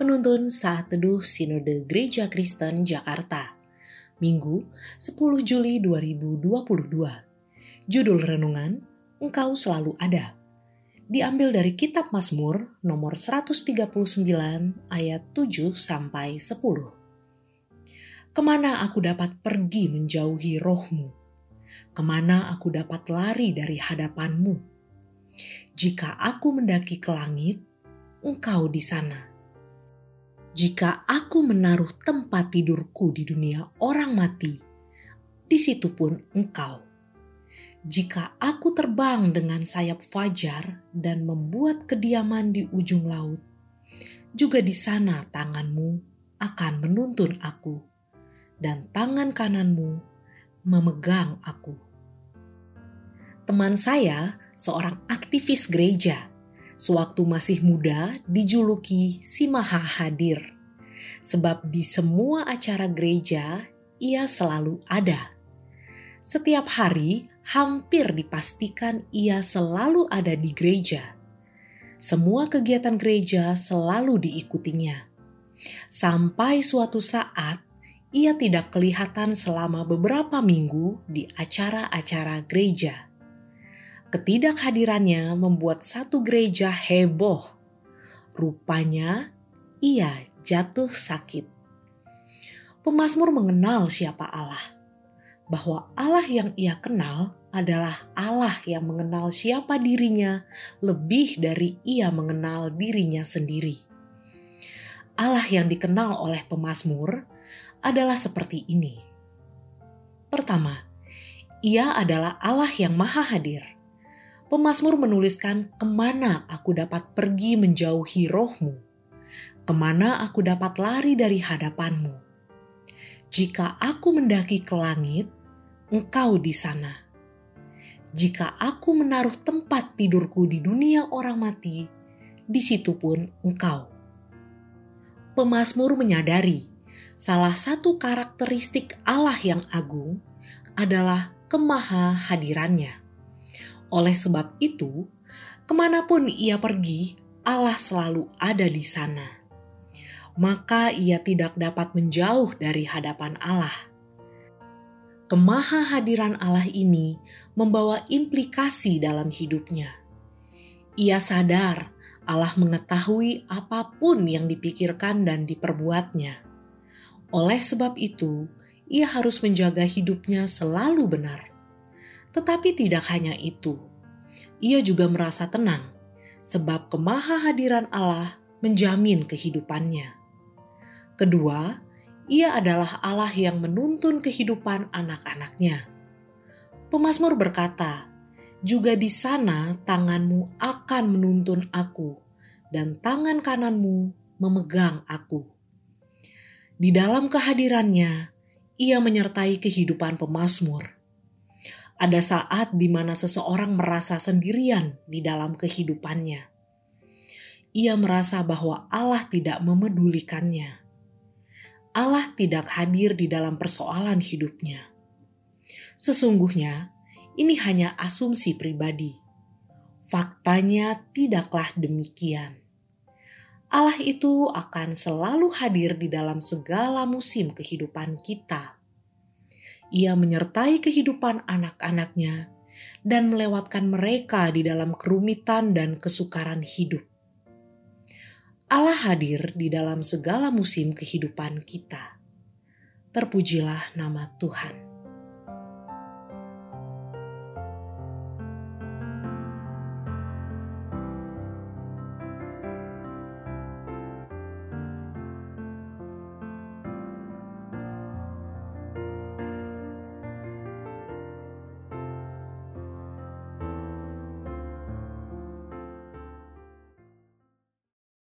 Penuntun Saat Teduh Sinode Gereja Kristen Jakarta Minggu 10 Juli 2022 Judul Renungan Engkau Selalu Ada Diambil dari Kitab Mazmur nomor 139 ayat 7 sampai 10 Ke mana aku dapat pergi menjauhi rohmu? Ke mana aku dapat lari dari hadapanmu? Jika aku mendaki ke langit, engkau di sana. Jika aku menaruh tempat tidurku di dunia orang mati, di situ pun engkau. Jika aku terbang dengan sayap fajar dan membuat kediaman di ujung laut, juga di sana tanganmu akan menuntun aku, dan tangan kananmu memegang aku. Teman saya, seorang aktivis gereja, sewaktu masih muda dijuluki si Maha Hadir. Sebab di semua acara gereja, ia selalu ada. Setiap hari, hampir dipastikan ia selalu ada di gereja. Semua kegiatan gereja selalu diikutinya. Sampai suatu saat, ia tidak kelihatan selama beberapa minggu di acara-acara gereja. Ketidakhadirannya membuat satu gereja heboh. Rupanya ia jatuh sakit. Pemasmur mengenal siapa Allah, bahwa Allah yang ia kenal adalah Allah yang mengenal siapa dirinya lebih dari ia mengenal dirinya sendiri. Allah yang dikenal oleh pemazmur adalah seperti ini. Pertama, ia adalah Allah yang maha hadir. Pemasmur menuliskan ke mana aku dapat pergi menjauhi rohmu, ke mana aku dapat lari dari hadapanmu. Jika aku mendaki ke langit, engkau di sana. Jika aku menaruh tempat tidurku di dunia orang mati, di situ pun engkau. Pemasmur menyadari salah satu karakteristik Allah yang agung adalah kemaha hadirannya. Oleh sebab itu, ke mana pun ia pergi, Allah selalu ada di sana. Maka ia tidak dapat menjauh dari hadapan Allah. Kemaha hadiran Allah ini membawa implikasi dalam hidupnya. Ia sadar Allah mengetahui apa pun yang dipikirkan dan diperbuatnya oleh sebab itu, ia harus menjaga hidupnya selalu benar. Tetapi tidak hanya itu, ia juga merasa tenang sebab kemahahadiran Allah menjamin kehidupannya. Kedua, ia adalah Allah yang menuntun kehidupan anak-anaknya. Pemasmur berkata, "Juga di sana tanganmu akan menuntun aku, dan tangan kananmu memegang aku." Di dalam kehadirannya, ia menyertai kehidupan pemazmur. Ada saat di mana seseorang merasa sendirian di dalam kehidupannya. Ia merasa bahwa Allah tidak memedulikannya. Allah tidak hadir di dalam persoalan hidupnya. Sesungguhnya, ini hanya asumsi pribadi. Faktanya tidaklah demikian. Allah itu akan selalu hadir di dalam segala musim kehidupan kita. Ia menyertai kehidupan anak-anaknya dan melewatkan mereka di dalam kerumitan dan kesukaran hidup. Allah hadir di dalam segala musim kehidupan kita. Terpujilah nama Tuhan.